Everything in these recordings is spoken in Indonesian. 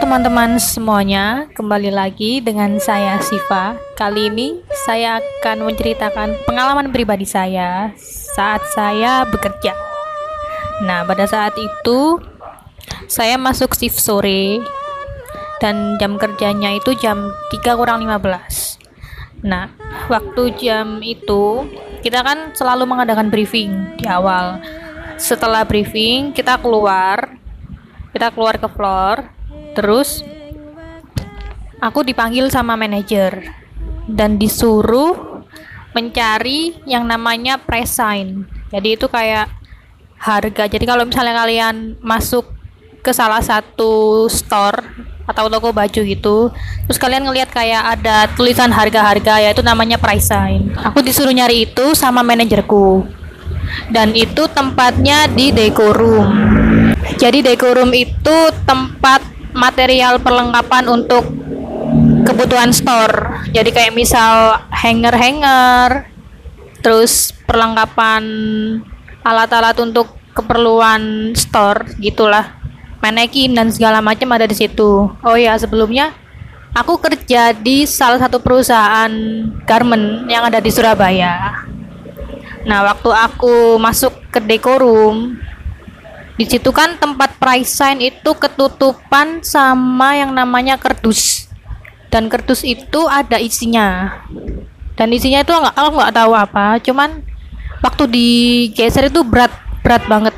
teman-teman semuanya, kembali lagi dengan saya Siva. Kali ini saya akan menceritakan pengalaman pribadi saya saat saya bekerja. Nah, pada saat itu saya masuk shift sore dan jam kerjanya itu jam 3 kurang 15. Nah, waktu jam itu kita kan selalu mengadakan briefing di awal. Setelah briefing, kita keluar kita keluar ke floor terus aku dipanggil sama manajer dan disuruh mencari yang namanya price sign. Jadi itu kayak harga. Jadi kalau misalnya kalian masuk ke salah satu store atau toko baju gitu terus kalian ngelihat kayak ada tulisan harga-harga yaitu namanya price sign. Aku disuruh nyari itu sama manajerku. Dan itu tempatnya di decorum jadi decorum itu tempat material perlengkapan untuk kebutuhan store. Jadi kayak misal hanger-hanger, terus perlengkapan alat-alat untuk keperluan store gitulah. Manekin dan segala macam ada di situ. Oh ya, sebelumnya aku kerja di salah satu perusahaan garment yang ada di Surabaya. Nah, waktu aku masuk ke decorum, di situ kan tempat price sign itu ketutupan sama yang namanya kerdus. Dan kerdus itu ada isinya. Dan isinya itu nggak aku nggak tahu apa cuman waktu digeser itu berat berat banget.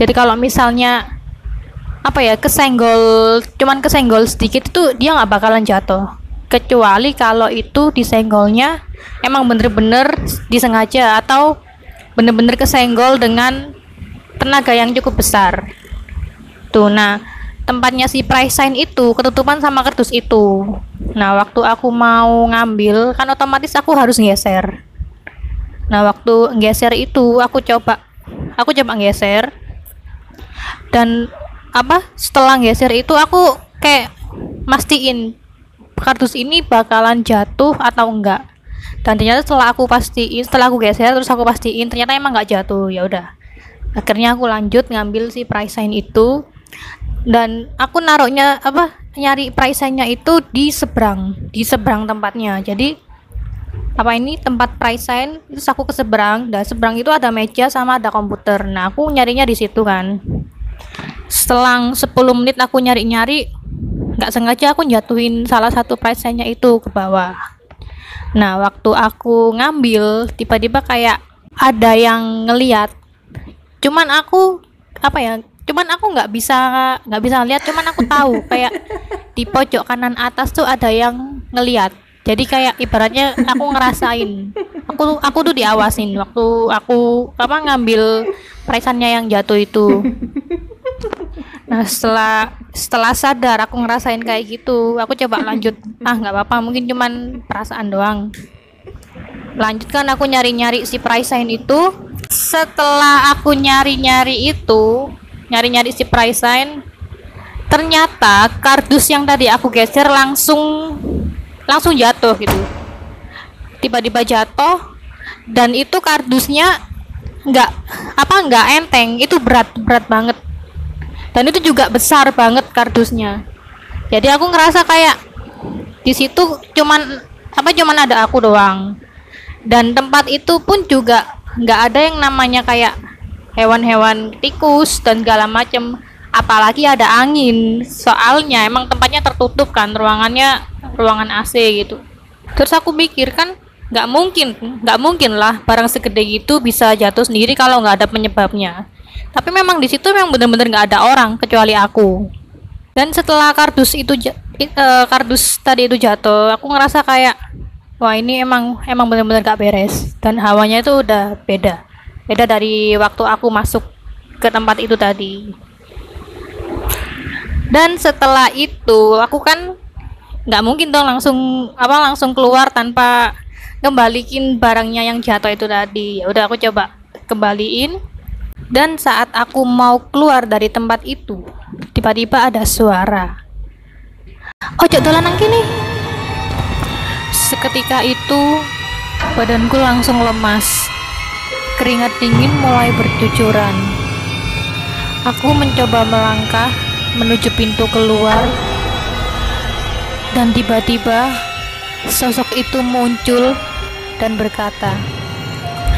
Jadi kalau misalnya apa ya kesenggol cuman kesenggol sedikit itu dia nggak bakalan jatuh. Kecuali kalau itu disenggolnya emang bener-bener disengaja atau bener-bener kesenggol dengan tenaga yang cukup besar. Tuh nah tempatnya si price sign itu ketutupan sama kardus itu. Nah waktu aku mau ngambil kan otomatis aku harus geser nah waktu geser itu aku coba aku coba geser dan apa setelah geser itu aku kayak mastiin kardus ini bakalan jatuh atau enggak. Dan ternyata setelah aku pastiin setelah aku geser terus aku pastiin ternyata emang nggak jatuh. Ya udah akhirnya aku lanjut ngambil si price sign itu. Dan aku naruhnya apa nyari price signnya itu di seberang di seberang tempatnya. Jadi apa ini tempat price sign terus aku ke seberang. Dan seberang itu ada meja sama ada komputer. Nah aku nyarinya di situ kan. Selang 10 menit aku nyari-nyari nggak sengaja aku jatuhin salah satu price signnya itu ke bawah. Nah waktu aku ngambil tiba-tiba kayak ada yang ngeliat cuman aku apa ya cuman aku nggak bisa nggak bisa lihat cuman aku tahu. Kayak di pojok kanan atas tuh ada yang ngeliat. Jadi kayak ibaratnya aku ngerasain. Aku aku tuh diawasin waktu aku apa ngambil peraisannya yang jatuh itu. Nah setelah setelah sadar aku ngerasain kayak gitu aku coba lanjut. Ah nggak apa-apa mungkin cuman perasaan doang. Lanjutkan aku nyari-nyari si price sign itu setelah aku nyari-nyari itu nyari-nyari si price sign ternyata kardus yang tadi aku geser langsung langsung jatuh gitu. Tiba-tiba jatuh dan itu kardusnya nggak apa nggak enteng. Itu berat berat banget. Dan itu juga besar banget kardusnya. Jadi aku ngerasa kayak di situ cuman apa cuman ada aku doang. Dan tempat itu pun juga nggak ada yang namanya kayak hewan-hewan tikus dan segala macem. Apalagi ada angin. Soalnya emang tempatnya tertutup kan ruangannya ruangan AC gitu. Terus aku mikir kan nggak mungkin nggak mungkin lah barang segede itu bisa jatuh sendiri kalau nggak ada penyebabnya. Tapi memang di situ memang bener-bener nggak ada orang kecuali aku. Dan setelah kardus itu uh, kardus tadi itu jatuh aku ngerasa kayak wah ini emang emang benar-benar gak beres. Dan hawanya itu udah beda. Beda dari waktu aku masuk ke tempat itu tadi. Dan setelah itu aku kan nggak mungkin dong langsung apa langsung keluar tanpa kembaliin barangnya yang jatuh itu tadi. Ya udah aku coba kembaliin. Dan saat aku mau keluar dari tempat itu tiba-tiba ada suara. Ojo dolanan kini Seketika itu, badanku langsung lemas. Keringat dingin mulai bercucuran. Aku mencoba melangkah menuju pintu keluar, Dan tiba-tiba sosok itu muncul dan berkata,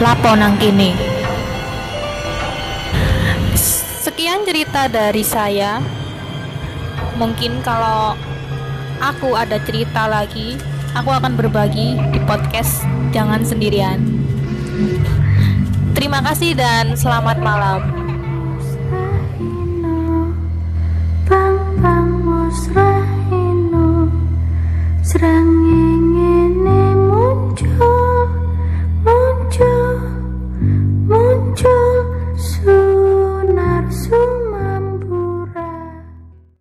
"Lapo nang kini." Sekian cerita dari saya. Mungkin kalau aku ada cerita lagi, aku akan berbagi di podcast Jangan Sendirian. Terima kasih dan selamat malam.